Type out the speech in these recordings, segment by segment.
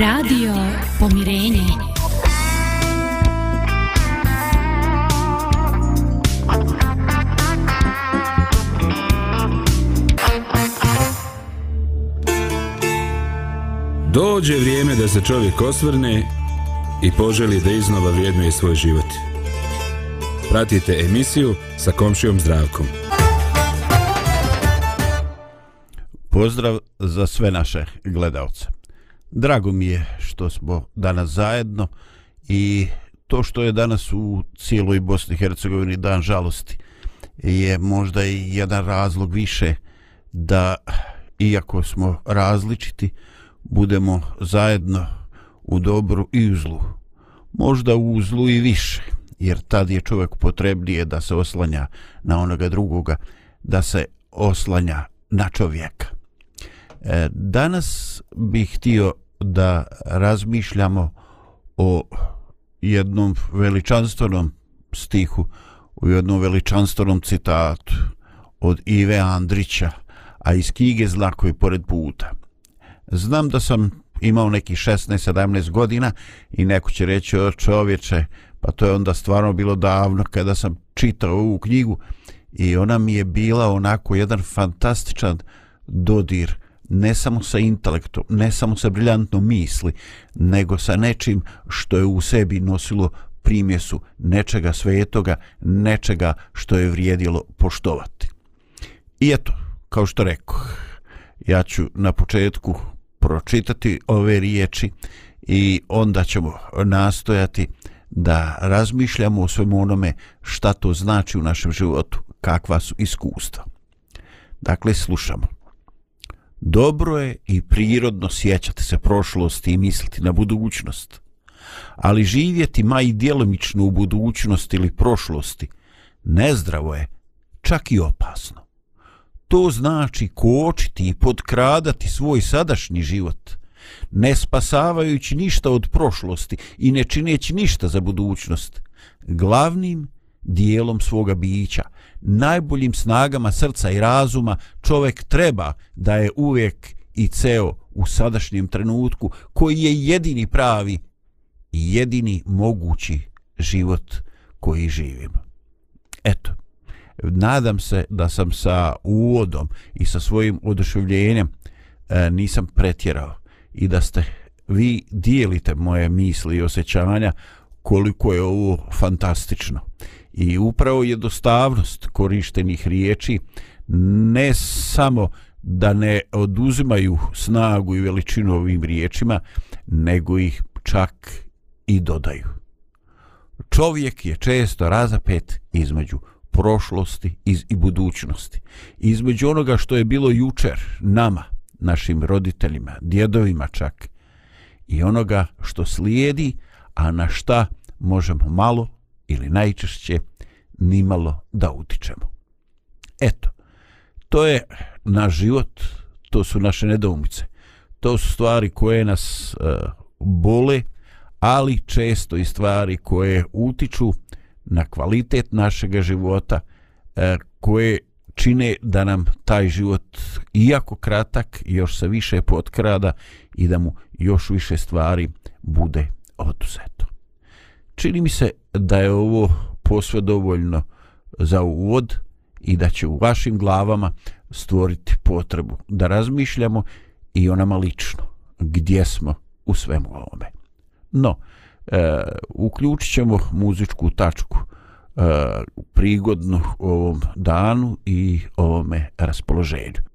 Radio Pomirenje Dođe vrijeme da se čovjek osvrne i poželi da iznova vrijednuje svoj život. Pratite emisiju sa komšijom zdravkom. Pozdrav za sve naše gledalce. Drago mi je što smo danas zajedno i to što je danas u cijeloj Bosni i Hercegovini dan žalosti je možda i jedan razlog više da iako smo različiti budemo zajedno u dobru i u zlu. Možda u zlu i više, jer tad je čovjek potrebnije da se oslanja na onoga drugoga, da se oslanja na čovjeka. E, danas bih htio da razmišljamo o jednom veličanstvenom stihu, u jednom veličanstvenom citatu od Ive Andrića, a iz knjige Zlako je pored puta. Znam da sam imao neki 16-17 godina i neko će reći o čovječe, pa to je onda stvarno bilo davno kada sam čitao ovu knjigu i ona mi je bila onako jedan fantastičan dodir uh, ne samo sa intelektom, ne samo sa briljantnom misli, nego sa nečim što je u sebi nosilo primjesu nečega svetoga, nečega što je vrijedilo poštovati. I eto, kao što rekao, ja ću na početku pročitati ove riječi i onda ćemo nastojati da razmišljamo o svemu onome šta to znači u našem životu, kakva su iskustva. Dakle, slušamo dobro je i prirodno sjećati se prošlosti i misliti na budućnost. Ali živjeti ma i djelomično u budućnosti ili prošlosti nezdravo je, čak i opasno. To znači kočiti i podkradati svoj sadašnji život, ne spasavajući ništa od prošlosti i ne čineći ništa za budućnost, glavnim dijelom svoga bića – najboljim snagama srca i razuma čovek treba da je uvijek i ceo u sadašnjem trenutku koji je jedini pravi i jedini mogući život koji živimo. Eto, nadam se da sam sa uvodom i sa svojim oduševljenjem e, nisam pretjerao i da ste vi dijelite moje misli i osjećanja koliko je ovo fantastično. E, I upravo jednostavnost korištenih riječi ne samo da ne oduzimaju snagu i veličinu ovim riječima, nego ih čak i dodaju. Čovjek je često razapet između prošlosti iz i budućnosti. Između onoga što je bilo jučer nama, našim roditeljima, djedovima čak, i onoga što slijedi, a na šta možemo malo ili najčešće nimalo da utičemo. Eto, to je na život, to su naše nedoumice. To su stvari koje nas e, bole, ali često i stvari koje utiču na kvalitet našeg života, e, koje čine da nam taj život iako kratak još se više potkrada i da mu još više stvari bude oduzeto. Čini mi se da je ovo posve dovoljno za uvod i da će u vašim glavama stvoriti potrebu da razmišljamo i o nama lično gdje smo u svemu ovome. No, e, uključit ćemo muzičku tačku e, prigodnu ovom danu i ovome raspoloženju.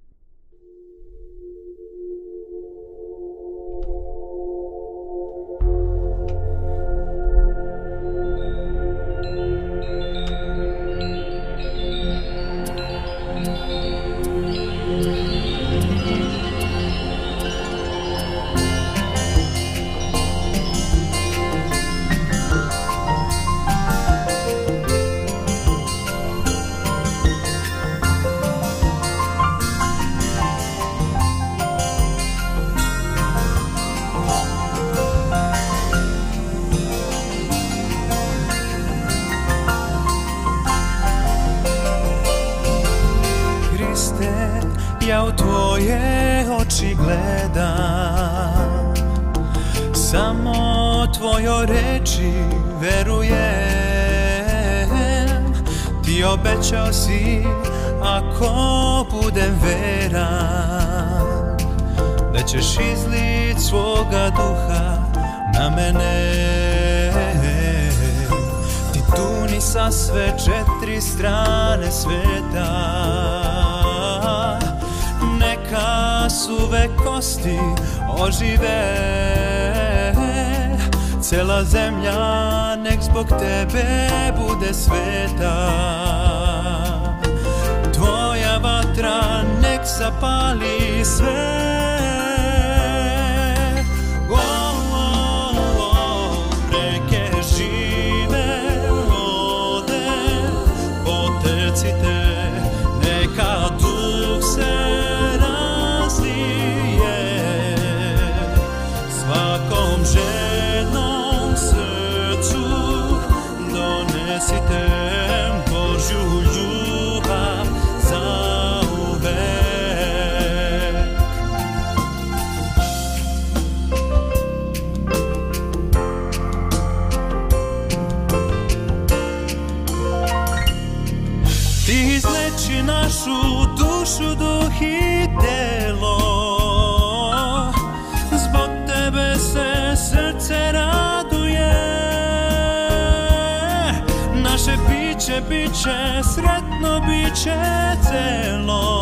reči verujem Ti obećao si ako budem veran Da ćeš izlit svoga duha na mene Ti tuni sa sve četiri strane sveta Neka su vekosti ožive Neka su vekosti ožive Cela zemlja nek zbog tebe bude sveta Tvoja vatra nek zapali sve će, sretno bit će celo.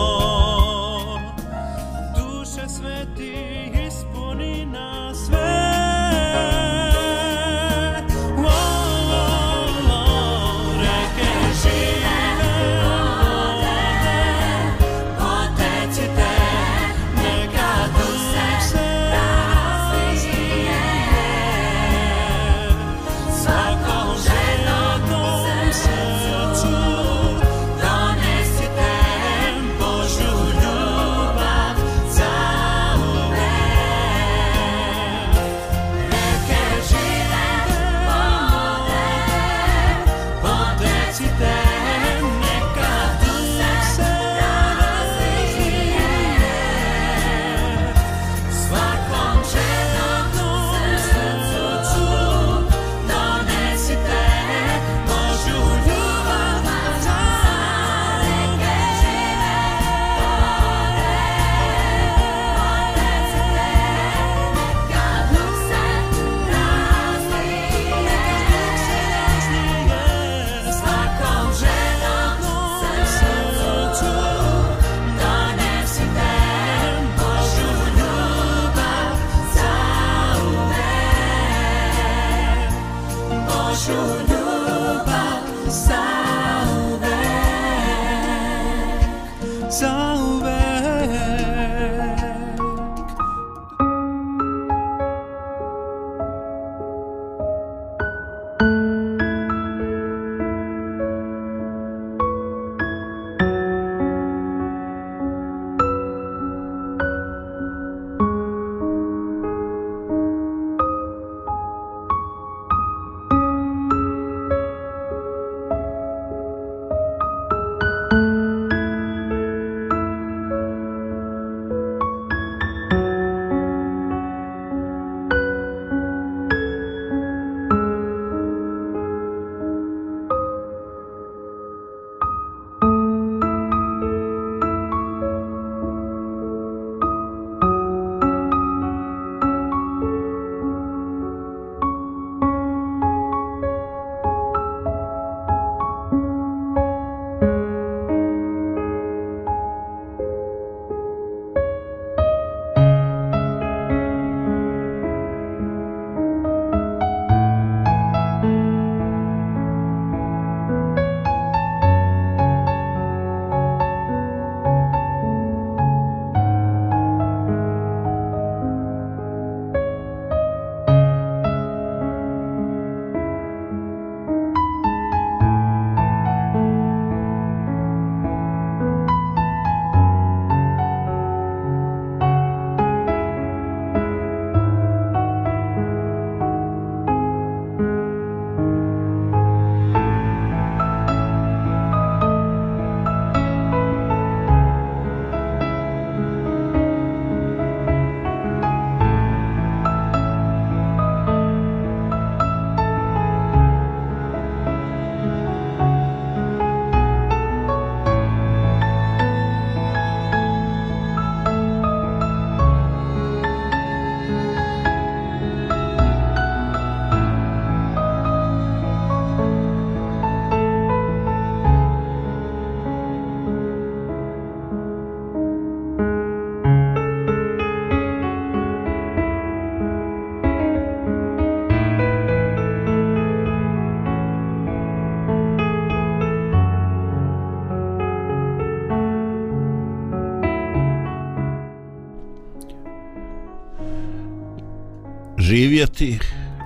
živjeti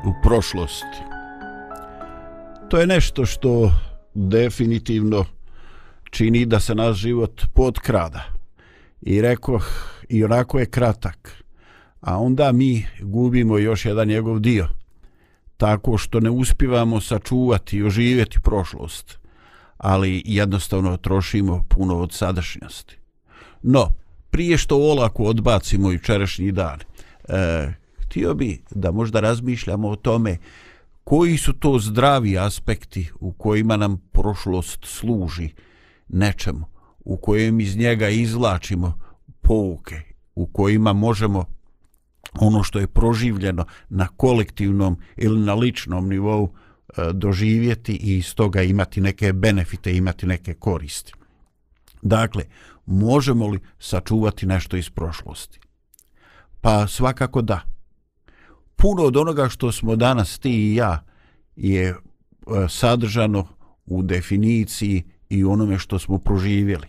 u prošlosti. To je nešto što definitivno čini da se naš život potkrada. I rekoh, i onako je kratak. A onda mi gubimo još jedan njegov dio. Tako što ne uspivamo sačuvati i oživjeti prošlost, ali jednostavno trošimo puno od sadašnjosti. No, prije što olako odbacimo i čerešnji dan, eh, htio bi da možda razmišljamo o tome koji su to zdravi aspekti u kojima nam prošlost služi nečemu, u kojem iz njega izlačimo pouke, u kojima možemo ono što je proživljeno na kolektivnom ili na ličnom nivou e, doživjeti i iz toga imati neke benefite, imati neke koristi. Dakle, možemo li sačuvati nešto iz prošlosti? Pa svakako da puno od onoga što smo danas ti i ja je e, sadržano u definiciji i onome što smo proživjeli.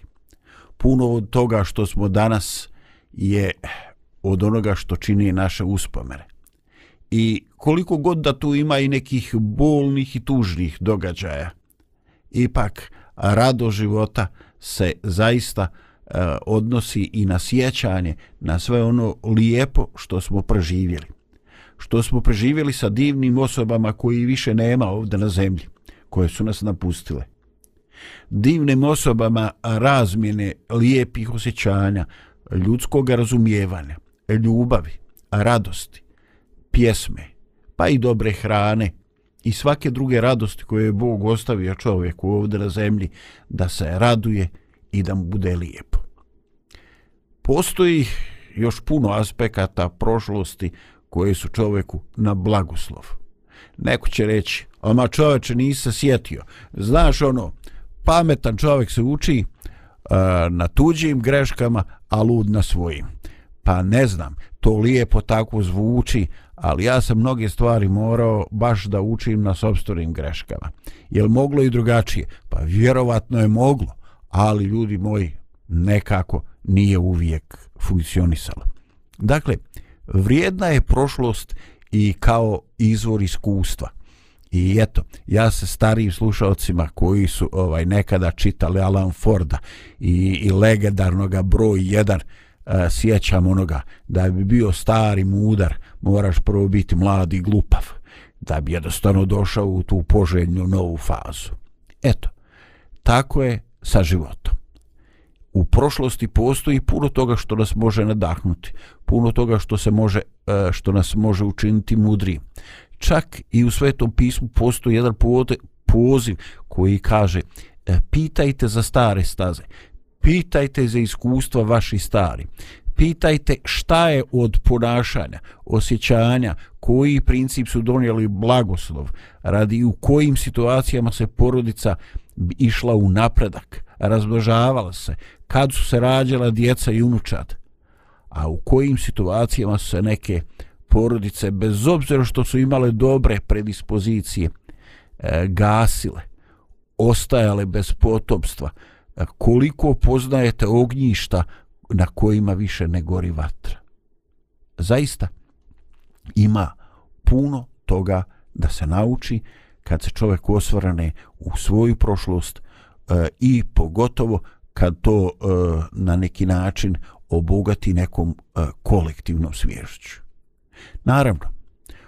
Puno od toga što smo danas je od onoga što čini naše uspomene. I koliko god da tu ima i nekih bolnih i tužnih događaja, ipak rado života se zaista e, odnosi i na sjećanje, na sve ono lijepo što smo proživjeli što smo preživjeli sa divnim osobama koji više nema ovde na zemlji, koje su nas napustile. Divnim osobama razmjene lijepih osjećanja, ljudskog razumijevanja, ljubavi, radosti, pjesme, pa i dobre hrane i svake druge radosti koje je Bog ostavio čovjeku ovde na zemlji da se raduje i da mu bude lijepo. Postoji još puno aspekata prošlosti koje su čoveku na blagoslov. Neko će reći, ama čoveče nisa sjetio. Znaš ono, pametan čovek se uči uh, na tuđim greškama, a lud na svojim. Pa ne znam, to lijepo tako zvuči, ali ja sam mnoge stvari morao baš da učim na sobstvenim greškama. Je li moglo i drugačije? Pa vjerovatno je moglo, ali ljudi moji, nekako nije uvijek funkcionisalo. Dakle, uh, vrijedna je prošlost i kao izvor iskustva. I eto, ja se starijim slušalcima koji su ovaj nekada čitali Alan Forda i, i legendarnog broj 1 uh, e, sjećam onoga da bi bio stari mudar moraš prvo biti mlad i glupav da bi jednostavno došao u tu poželjnu novu fazu. Eto, tako je sa životom u prošlosti postoji puno toga što nas može nadahnuti, puno toga što se može e, što nas može učiniti mudri. Čak i u Svetom pismu postoji jedan poziv koji kaže e, pitajte za stare staze, pitajte za iskustva vaši stari, pitajte šta je od ponašanja, osjećanja, koji princip su donijeli blagoslov, radi u kojim situacijama se porodica išla u napredak, razbožavala se, kad su se rađala djeca i unučad, a u kojim situacijama su se neke porodice, bez obzira što su imale dobre predispozicije, e, gasile, ostajale bez potopstva, e, koliko poznajete ognjišta na kojima više ne gori vatra. Zaista, ima puno toga da se nauči kad se čovjek osvrane u svoju prošlost e, i pogotovo kad to e, na neki način obogati nekom e, kolektivnom svješću. Naravno,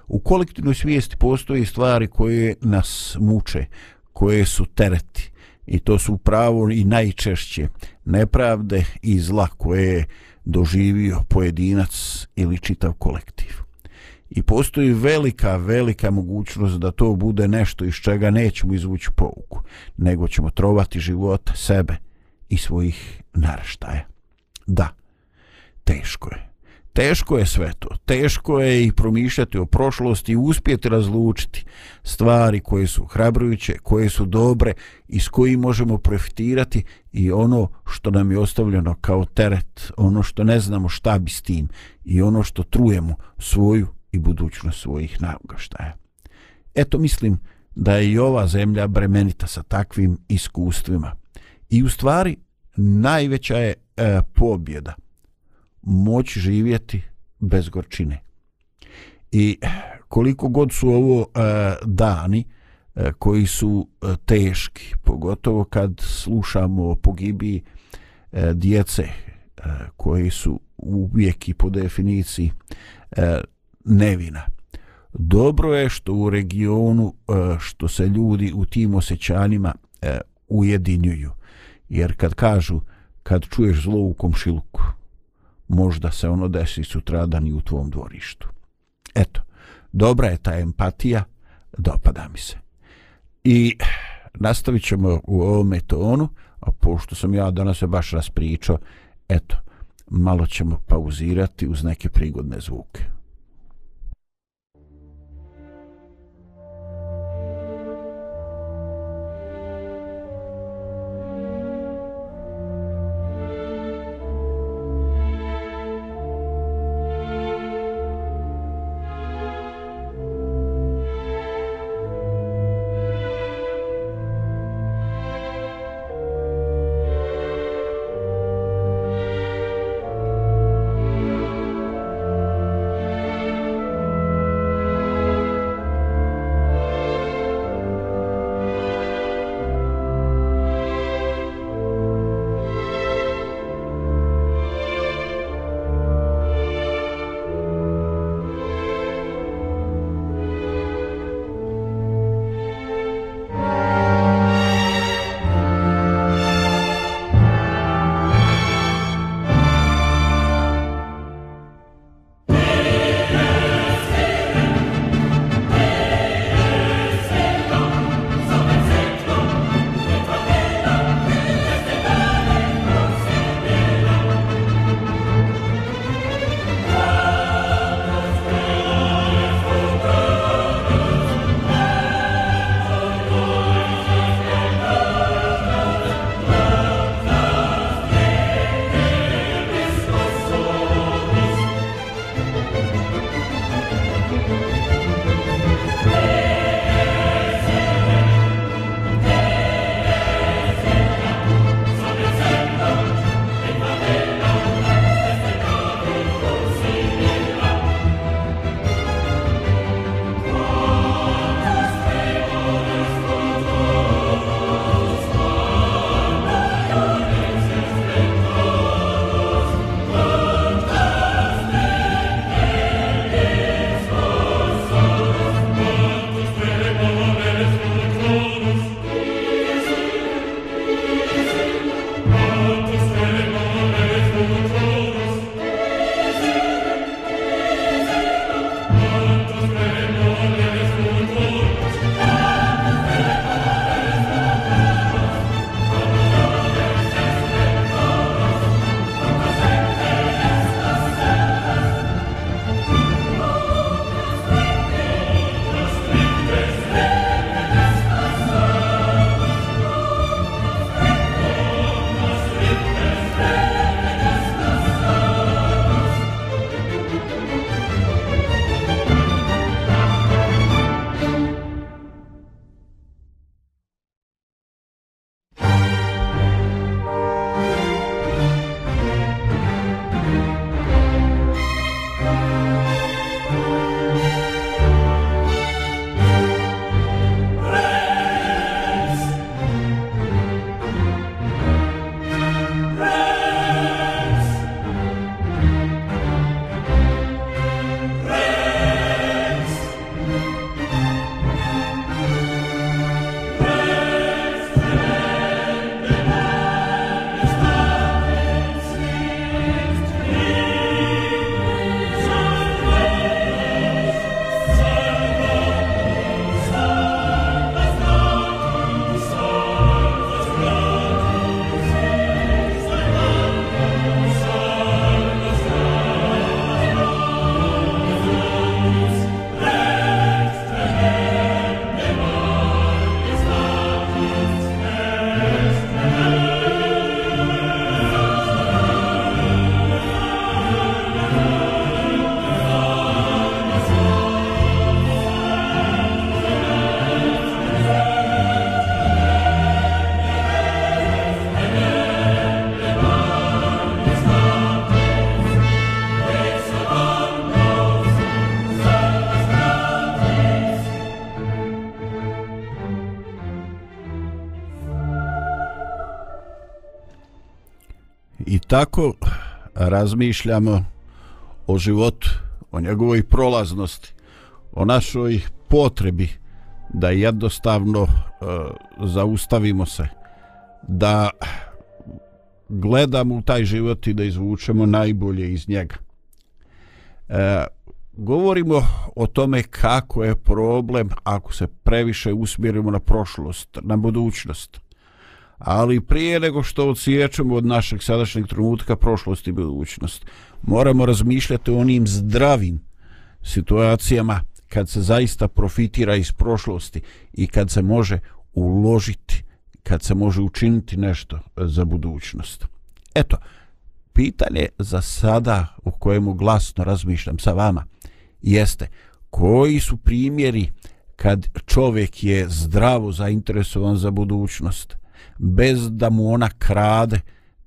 u kolektivnoj svijesti postoje stvari koje nas muče, koje su tereti i to su pravo i najčešće nepravde i zla koje je doživio pojedinac ili čitav kolektiv. I postoji velika, velika mogućnost da to bude nešto iz čega nećemo izvući pouku, nego ćemo trovati život sebe, i svojih naraštaja. Da, teško je. Teško je sve to. Teško je i promišljati o prošlosti i uspjeti razlučiti stvari koje su hrabrujuće, koje su dobre i s kojim možemo profitirati i ono što nam je ostavljeno kao teret, ono što ne znamo šta bi s tim i ono što trujemo svoju i budućnost svojih naugaštaja. Eto mislim da je i ova zemlja bremenita sa takvim iskustvima. I u stvari najveća je e, pobjeda moć živjeti bez gorčine. I koliko god su ovo e, dani e, koji su e, teški, pogotovo kad slušamo o pogibiji e, djece e, koji su uvijek i po definiciji e, nevina. Dobro je što u regionu e, što se ljudi u tim osjećanjima e, ujedinjuju jer kad kažu kad čuješ zlo u komšiluku, možda se ono desi sutradan i u tvom dvorištu. Eto, dobra je ta empatija, dopada mi se. I nastavit ćemo u ovome tonu, a pošto sam ja danas se baš raspričao, eto, malo ćemo pauzirati uz neke prigodne zvuke. tako razmišljamo o životu, o njegovoj prolaznosti, o našoj potrebi da jednostavno e, zaustavimo se, da gledamo u taj život i da izvučemo najbolje iz njega. E, govorimo o tome kako je problem ako se previše usmjerimo na prošlost, na budućnost – ali prije nego što odsjećamo od našeg sadašnjeg trenutka prošlost i budućnost, moramo razmišljati o onim zdravim situacijama kad se zaista profitira iz prošlosti i kad se može uložiti, kad se može učiniti nešto e, za budućnost. Eto, pitanje za sada u kojemu glasno razmišljam sa vama jeste koji su primjeri kad čovjek je zdravo zainteresovan za budućnost – bez da mu ona krade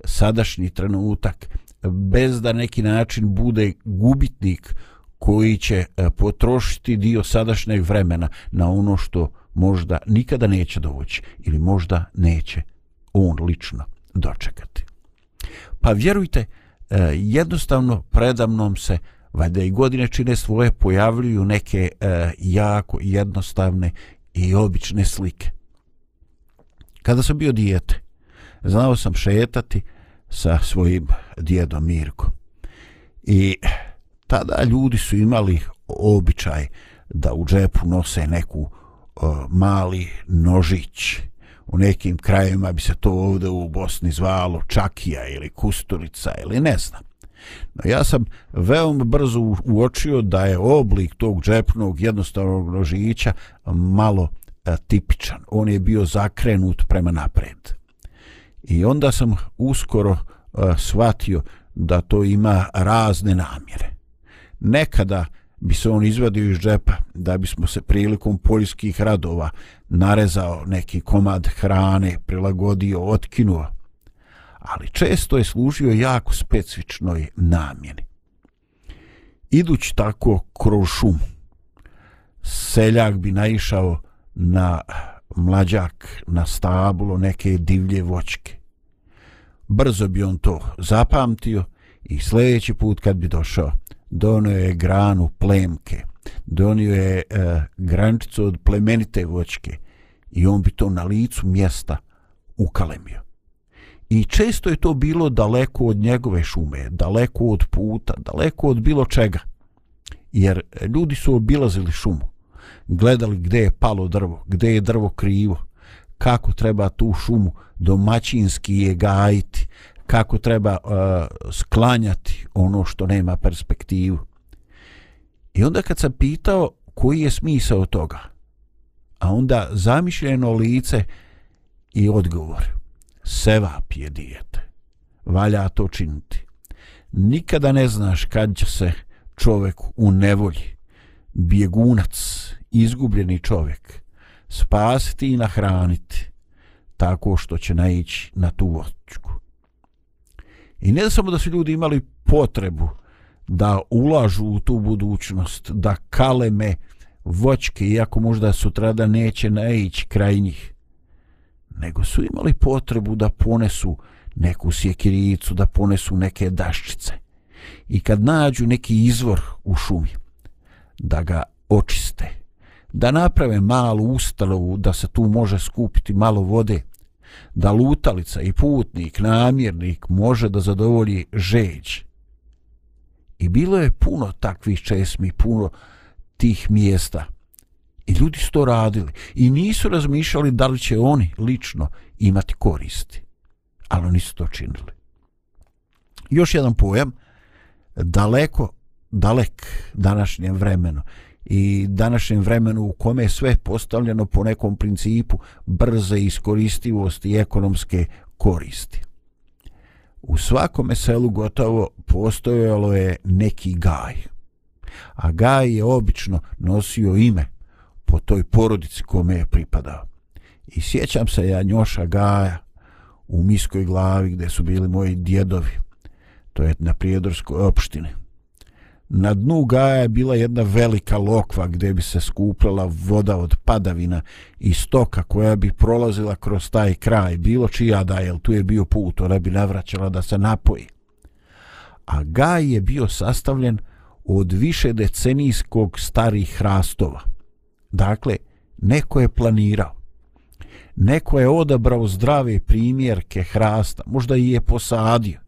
sadašnji trenutak, bez da neki način bude gubitnik koji će e, potrošiti dio sadašnjeg vremena na ono što možda nikada neće doći ili možda neće on lično dočekati. Pa vjerujte, e, jednostavno predamnom se valjda i godine čine svoje pojavljuju neke e, jako jednostavne i obične slike. Kada sam bio dijete, znao sam šetati sa svojim djedom Mirkom. I tada ljudi su imali običaj da u džepu nose neku o, mali nožić. U nekim krajevima bi se to ovde u Bosni zvalo čakija ili kusturica ili ne znam. No ja sam veoma brzo uočio da je oblik tog džepnog jednostavnog nožića malo E, tipičan. On je bio zakrenut prema napred. I onda sam uskoro a, e, shvatio da to ima razne namjere. Nekada bi se on izvadio iz džepa da bismo se prilikom poljskih radova narezao neki komad hrane, prilagodio, otkinuo. Ali često je služio jako specifičnoj namjeni. Idući tako kroz šum, seljak bi naišao na mlađak, na stablo neke divlje vočke. Brzo bi on to zapamtio i sljedeći put kad bi došao, donio je granu plemke, donio je e, grančicu od plemenite vočke i on bi to na licu mjesta ukalemio. I često je to bilo daleko od njegove šume, daleko od puta, daleko od bilo čega. Jer ljudi su obilazili šumu gledali gde je palo drvo, gde je drvo krivo, kako treba tu šumu domaćinski je gajiti, kako treba uh, sklanjati ono što nema perspektivu. I onda kad sam pitao koji je smisao toga, a onda zamišljeno lice i odgovor, sevap je dijete, valja to činiti. Nikada ne znaš kad će se čovek u nevolji, bjegunac izgubljeni čovjek spasiti i nahraniti tako što će naići na tu vočku. I ne samo da su ljudi imali potrebu da ulažu u tu budućnost, da kaleme voćke, iako možda sutrada neće naići kraj njih, nego su imali potrebu da ponesu neku sjekiricu, da ponesu neke daščice. I kad nađu neki izvor u šumi, da ga očiste – da naprave malu ustanovu da se tu može skupiti malo vode, da lutalica i putnik, namjernik može da zadovolji žeđ. I bilo je puno takvih česmi, puno tih mjesta. I ljudi su to radili i nisu razmišljali da li će oni lično imati koristi. Ali oni su to činili. Još jedan pojam, daleko, dalek današnjem vremenu, i današnjem vremenu u kome je sve postavljeno po nekom principu brze iskoristivosti i ekonomske koristi. U svakome selu gotovo postojalo je neki gaj, a gaj je obično nosio ime po toj porodici kome je pripadao. I sjećam se ja njoša gaja u miskoj glavi gde su bili moji djedovi, to je na Prijedorskoj opštini – Na dnu gaja je bila jedna velika lokva gdje bi se skupljala voda od padavina i stoka koja bi prolazila kroz taj kraj, bilo čija da je, tu je bio put, ona bi navraćala da se napoji. A gaj je bio sastavljen od više decenijskog starih hrastova. Dakle, neko je planirao. Neko je odabrao zdrave primjerke hrasta, možda i je posadio.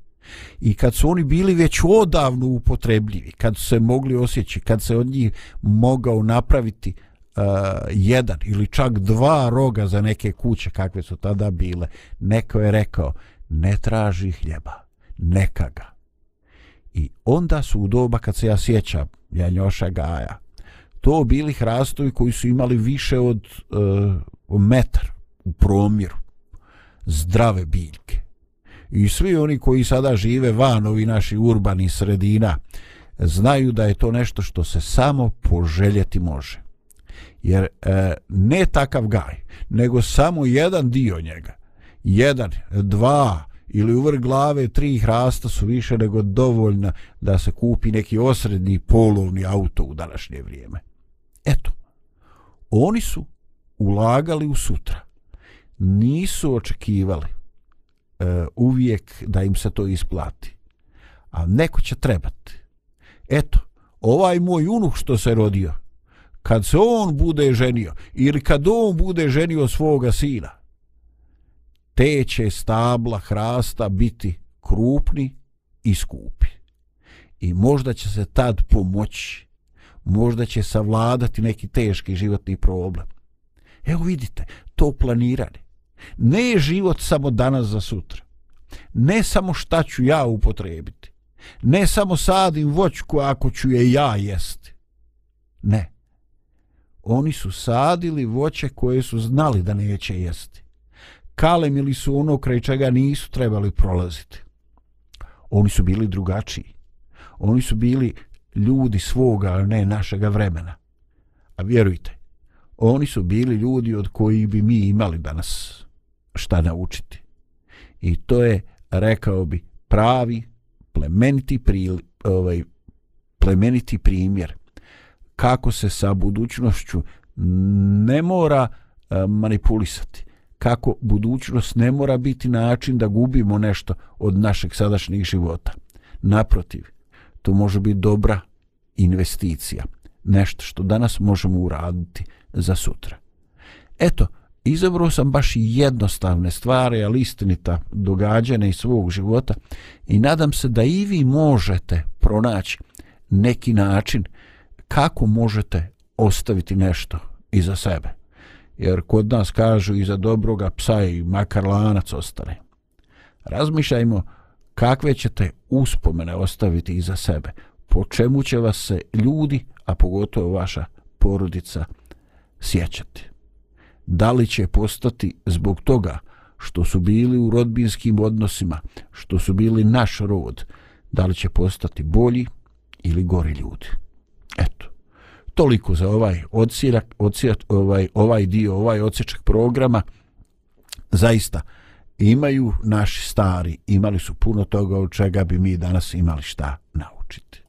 I kad su oni bili već odavno upotrebljivi, kad su se mogli osjeći, kad se od njih mogao napraviti uh, jedan ili čak dva roga za neke kuće kakve su tada bile, neko je rekao, ne traži hljeba, neka ga. I onda su u doba kad se ja sjećam, Janjoša Gaja, to bili hrastovi koji su imali više od uh, metar u promjeru zdrave biljke i svi oni koji sada žive van ovi naši urbani sredina znaju da je to nešto što se samo poželjeti može. Jer e, ne takav gaj, nego samo jedan dio njega, jedan, dva ili u vrh glave tri hrasta su više nego dovoljna da se kupi neki osrednji polovni auto u današnje vrijeme. Eto, oni su ulagali u sutra. Nisu očekivali uh, uvijek da im se to isplati. A neko će trebati. Eto, ovaj moj unuk što se rodio, kad se on bude ženio ili kad on bude ženio svoga sina, te će stabla hrasta biti krupni i skupi. I možda će se tad pomoći, možda će savladati neki teški životni problem. Evo vidite, to planiranje. Ne je život samo danas za sutra. Ne samo šta ću ja upotrebiti. Ne samo sadim voćku ako ću je ja jesti. Ne. Oni su sadili voće koje su znali da neće jesti. Kalemili su ono kraj čega nisu trebali prolaziti. Oni su bili drugačiji. Oni su bili ljudi svoga, a ne našega vremena. A vjerujte, oni su bili ljudi od kojih bi mi imali danas. nas šta naučiti. I to je, rekao bi, pravi plemeniti, pri, ovaj, plemeniti primjer kako se sa budućnošću ne mora eh, manipulisati kako budućnost ne mora biti način da gubimo nešto od našeg sadašnjeg života. Naprotiv, to može biti dobra investicija, nešto što danas možemo uraditi za sutra. Eto, izabrao sam baš jednostavne stvari, ali istinita, događene iz svog života i nadam se da i vi možete pronaći neki način kako možete ostaviti nešto iza sebe. Jer kod nas kažu i za dobroga psa i makar lanac ostane. Razmišljajmo kakve ćete uspomene ostaviti iza sebe, po čemu će vas se ljudi, a pogotovo vaša porodica, sjećati da li će postati zbog toga što su bili u rodbinskim odnosima, što su bili naš rod, da li će postati bolji ili gori ljudi. Eto, toliko za ovaj odsirak, odsirak, ovaj, ovaj dio, ovaj odsječak programa. Zaista, imaju naši stari, imali su puno toga od čega bi mi danas imali šta naučiti.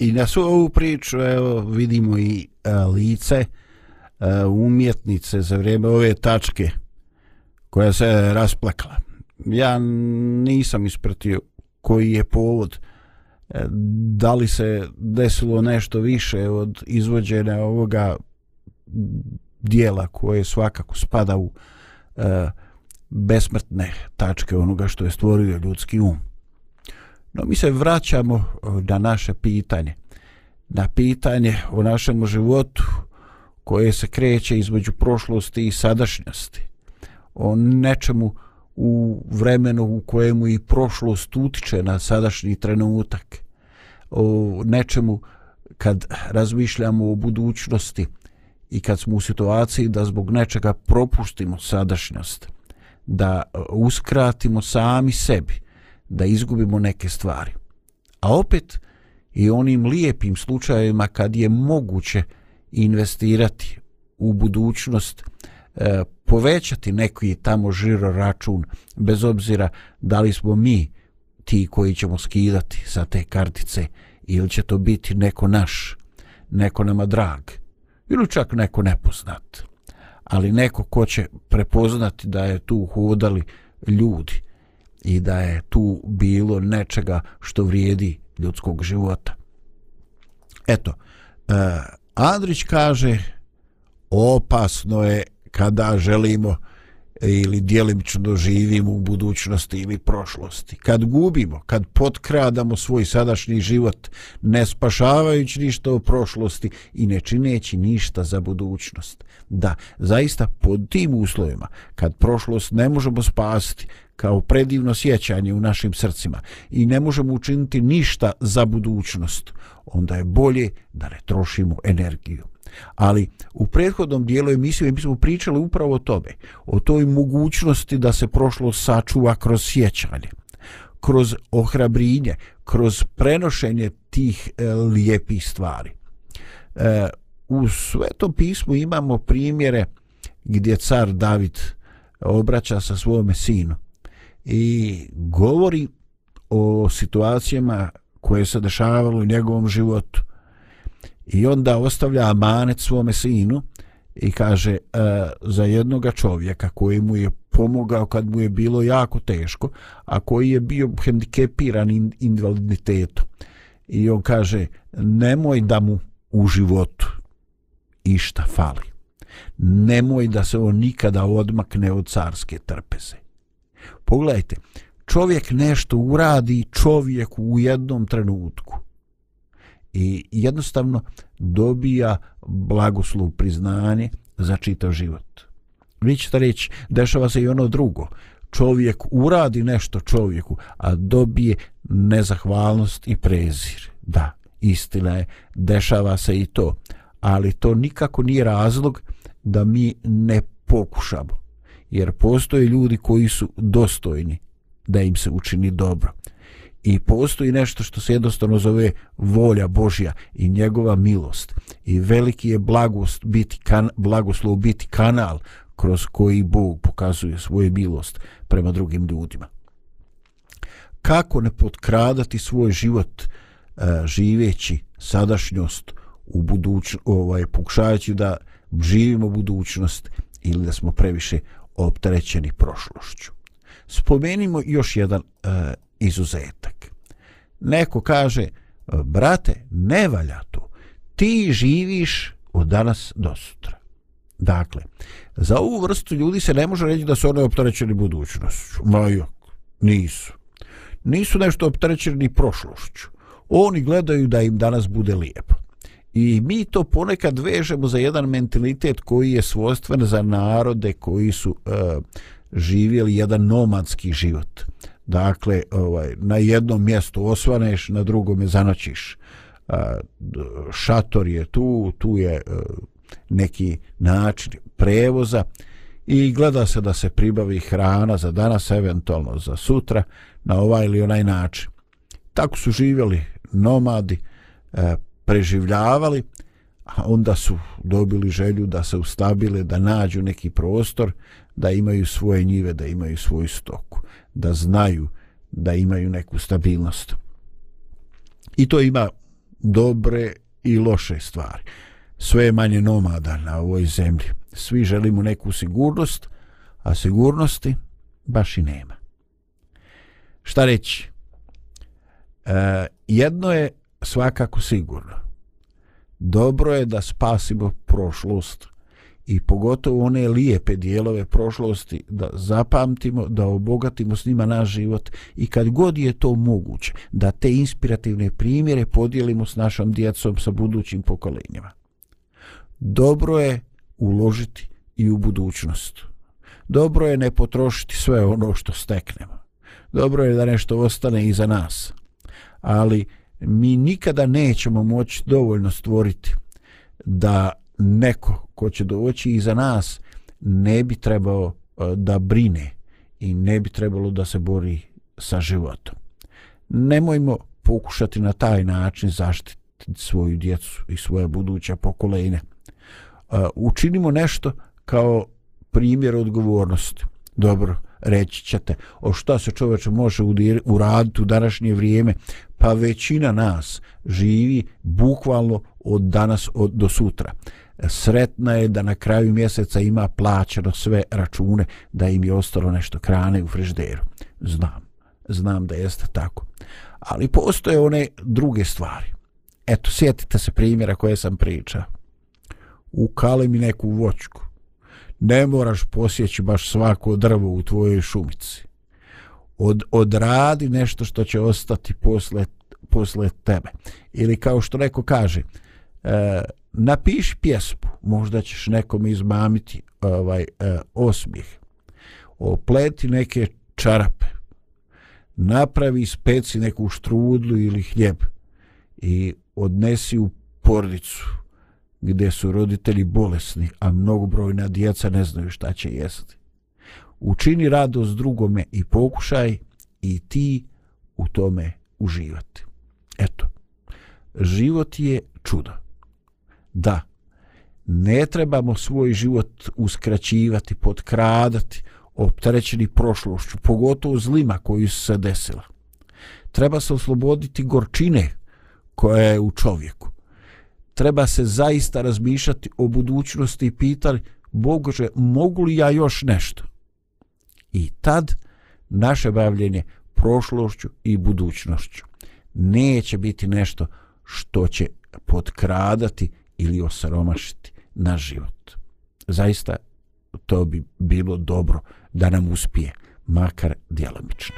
I na svu ovu priču evo, vidimo i a, e, lice a, e, umjetnice za vrijeme ove tačke koja se rasplakla. Ja nisam ispratio koji je povod e, da li se desilo nešto više od izvođene ovoga dijela koje svakako spada u e, besmrtne tačke onoga što je stvorio ljudski um. No mi se vraćamo na naše pitanje, na pitanje o našem životu koje se kreće između prošlosti i sadašnjosti, o nečemu u vremenu u kojemu i prošlost utiče na sadašnji trenutak, o nečemu kad razmišljamo o budućnosti i kad smo u situaciji da zbog nečega propuštimo sadašnjost, da e, uskratimo sami sebi, da izgubimo neke stvari. A opet i onim lijepim slučajevima kad je moguće investirati u budućnost, e, povećati neki tamo žiro račun, bez obzira da li smo mi ti koji ćemo skidati sa te kartice ili će to biti neko naš, neko nama drag ili čak neko nepoznat. Ali neko ko će prepoznati da je tu hodali ljudi, i da je tu bilo nečega što vrijedi ljudskog života. Eto, e, Andrić kaže opasno je kada želimo uh, ili dijelimično doživim u budućnosti ili prošlosti. Kad gubimo, kad potkradamo svoj sadašnji život, ne spašavajući ništa o prošlosti i ne čineći ništa za budućnost. Da, zaista pod tim uslovima, kad prošlost ne možemo spasiti kao predivno sjećanje u našim srcima i ne možemo učiniti ništa za budućnost – onda je bolje da ne trošimo energiju. Ali u prethodnom dijelu emisije mi smo pričali upravo o tome, o toj mogućnosti da se prošlo sačuva kroz sjećanje, kroz ohrabrinje, kroz prenošenje tih e, lijepih stvari. E, u Svetom pismu imamo primjere gdje car David obraća sa svome sinu i govori o situacijama koje se dešavalo u njegovom životu. I onda ostavlja amanet svome sinu i kaže e, za jednoga čovjeka koji mu je pomogao kad mu je bilo jako teško, a koji je bio hendikepiran invaliditetom. I on kaže, nemoj da mu u životu išta fali. Nemoj da se on nikada odmakne od carske trpeze. Pogledajte, čovjek nešto uradi čovjeku u jednom trenutku i jednostavno dobija blagoslov priznanje za čitav život. Vi ćete reći, dešava se i ono drugo. Čovjek uradi nešto čovjeku, a dobije nezahvalnost i prezir. Da, istina je, dešava se i to. Ali to nikako nije razlog da mi ne pokušamo. Jer postoje ljudi koji su dostojni da im se učini dobro. I postoji nešto što se jednostavno zove volja Božja i njegova milost. I veliki je blagost biti kan, blagoslov biti kanal kroz koji Bog pokazuje svoju milost prema drugim ljudima. Kako ne potkradati svoj život e, živeći sadašnjost u budućnosti, ovaj, pokušajući da živimo budućnost ili da smo previše opterećeni prošlošću spomenimo još jedan e, izuzetak. Neko kaže, brate, ne valja to. Ti živiš od danas do sutra. Dakle, za ovu vrstu ljudi se ne može reći da su one optrećeni budućnošću. Ma jok, nisu. Nisu nešto optrećeni ni prošlošću. Oni gledaju da im danas bude lijepo. I mi to ponekad vežemo za jedan mentalitet koji je svojstven za narode koji su uh, živjeli jedan nomadski život. Dakle, ovaj, na jednom mjestu osvaneš, na drugom je zanoćiš. A, šator je tu, tu je a, e, neki način prevoza i gleda se da se pribavi hrana za danas, eventualno za sutra, na ovaj ili onaj način. Tako su živjeli nomadi, a, e, preživljavali, a onda su dobili želju da se ustabile, da nađu neki prostor, a, da imaju svoje njive, da imaju svoju stoku, da znaju da imaju neku stabilnost. I to ima dobre i loše stvari. Sve je manje nomada na ovoj zemlji. Svi želimo neku sigurnost, a sigurnosti baš i nema. Šta reći? E, jedno je svakako sigurno. Dobro je da spasimo prošlost i pogotovo one lijepe dijelove prošlosti da zapamtimo, da obogatimo s njima naš život i kad god je to moguće da te inspirativne primjere podijelimo s našom djecom sa budućim pokolenjima. Dobro je uložiti i u budućnost. Dobro je ne potrošiti sve ono što steknemo. Dobro je da nešto ostane iza nas. Ali mi nikada nećemo moći dovoljno stvoriti da neko ko će doći i za nas ne bi trebao e, da brine i ne bi trebalo da se bori sa životom. Nemojmo pokušati na taj način zaštititi svoju djecu i svoje buduća pokolenja. E, učinimo nešto kao primjer odgovornosti. Dobro, reći ćete, o šta se čoveč može uraditi u današnje vrijeme, pa većina nas živi bukvalno od danas do sutra sretna je da na kraju mjeseca ima plaćeno sve račune, da im je ostalo nešto krane u frižderu. Znam, znam da jeste tako. Ali postoje one druge stvari. Eto, sjetite se primjera koje sam pričao. Ukali mi neku vočku. Ne moraš posjeći baš svako drvo u tvojoj šumici. Od, odradi nešto što će ostati posle, posle tebe. Ili kao što neko kaže, e, napiši pjesmu, možda ćeš nekom izmamiti ovaj eh, osmijeh. Opleti neke čarape. Napravi speci neku štrudlu ili hljeb i odnesi u porodicu gdje su roditelji bolesni, a mnogobrojna djeca ne znaju šta će jesti. Učini radost drugome i pokušaj i ti u tome uživati. Eto, život je čudo da ne trebamo svoj život uskraćivati, potkradati, opterećeni prošlošću, pogotovo zlima koju su se desila. Treba se osloboditi gorčine koja je u čovjeku. Treba se zaista razmišljati o budućnosti i pitati Bože, mogu li ja još nešto? I tad naše bavljenje prošlošću i budućnošću neće biti nešto što će potkradati budućnost ili osaromašiti na život. Zaista to bi bilo dobro da nam uspije, makar djelomično.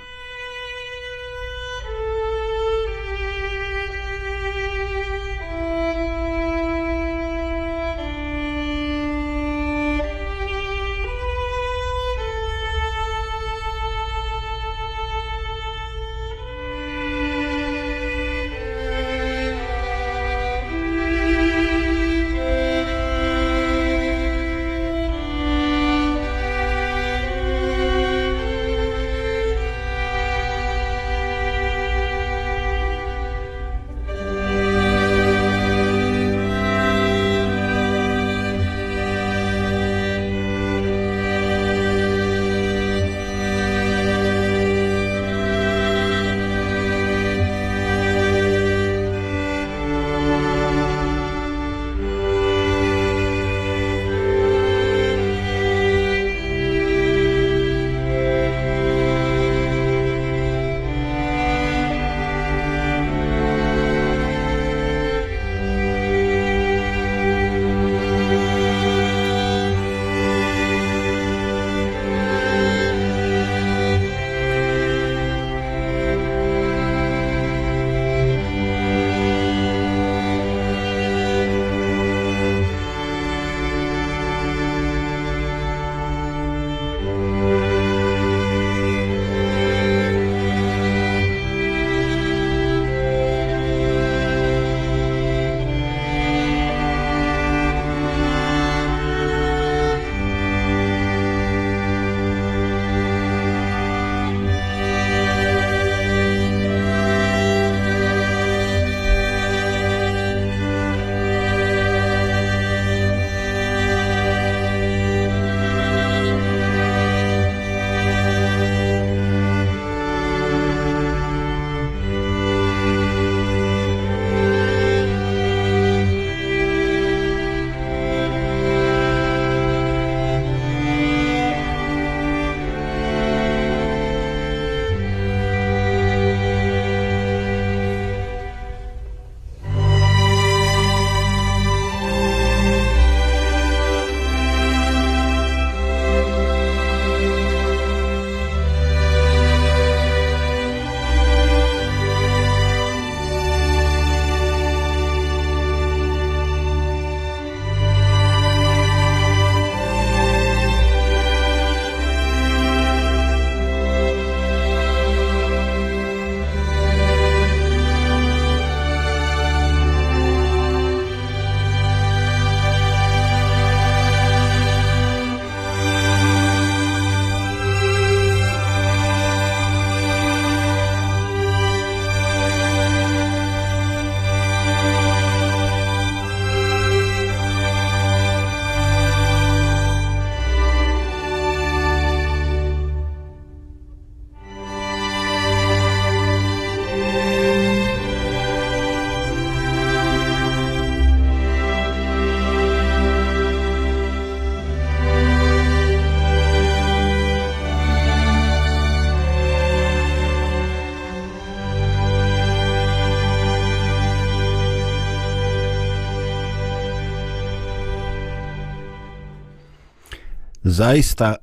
zaista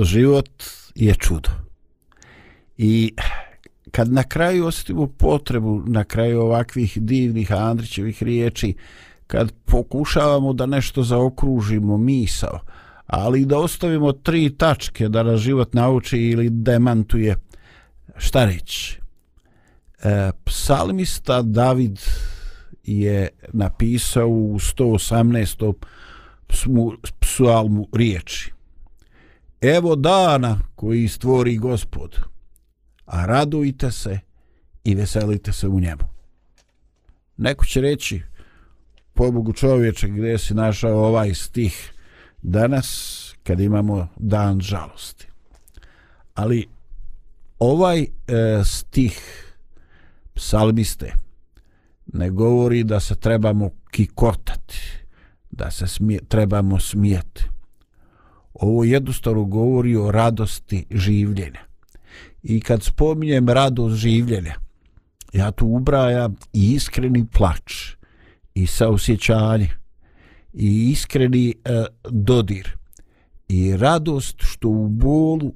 život je čudo. I kad na kraju osjetimo potrebu, na kraju ovakvih divnih Andrićevih riječi, kad pokušavamo da nešto zaokružimo misao, ali da ostavimo tri tačke da nas život nauči ili demantuje, šta reći? E, psalmista David je napisao u 118. psalmu riječi. Evo dana koji stvori gospod, a radujte se i veselite se u njemu. Neko će reći, pobogu čovječe, gdje si našao ovaj stih danas kad imamo dan žalosti. Ali ovaj e, stih psalmiste ne govori da se trebamo kikotati, da se smije, trebamo smijeti. Ovo jednostavno govori o radosti življenja. I kad spominjem radost življenja, ja tu ubrajam i iskreni plač i saosjećanje i iskreni e, dodir i radost što u bolu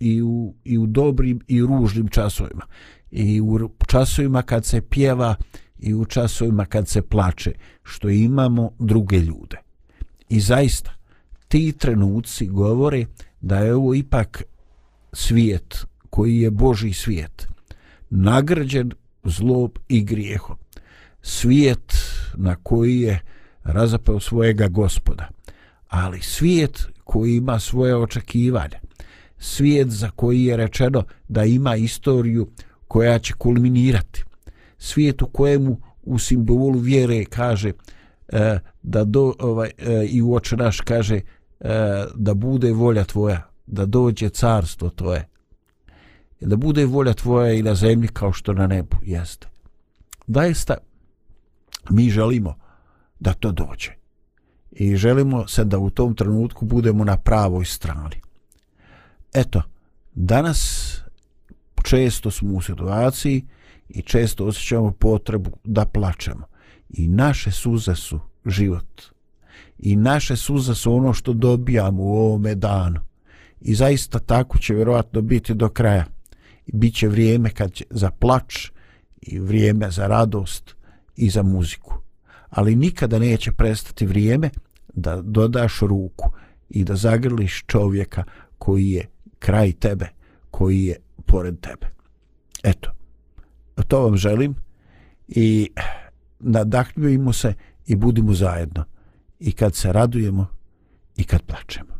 i u, i u dobrim i ružnim časovima i u časovima kad se pjeva i u časovima kad se plače što imamo druge ljude i zaista ti trenuci govore da je ovo ipak svijet koji je Boži svijet nagrađen zlob i grijehom svijet na koji je razapao svojega gospoda ali svijet koji ima svoje očekivanje svijet za koji je rečeno da ima istoriju koja će kulminirati svijet u kojemu u simbolu vjere kaže e, da do ovaj e, i u oče naš kaže E, da bude volja tvoja, da dođe carstvo tvoje, da bude volja tvoja i na zemlji kao što na nebu jeste. Daista, mi želimo da to dođe i želimo se da u tom trenutku budemo na pravoj strani. Eto, danas često smo u situaciji i često osjećamo potrebu da plačemo i naše suze su život i naše suze su ono što dobijamo u ovome danu i zaista tako će vjerovatno biti do kraja i bit će vrijeme kad će za plač i vrijeme za radost i za muziku ali nikada neće prestati vrijeme da dodaš ruku i da zagrliš čovjeka koji je kraj tebe koji je pored tebe eto to vam želim i nadahnjujmo se i budimo zajedno i kad se radujemo i kad plačemo.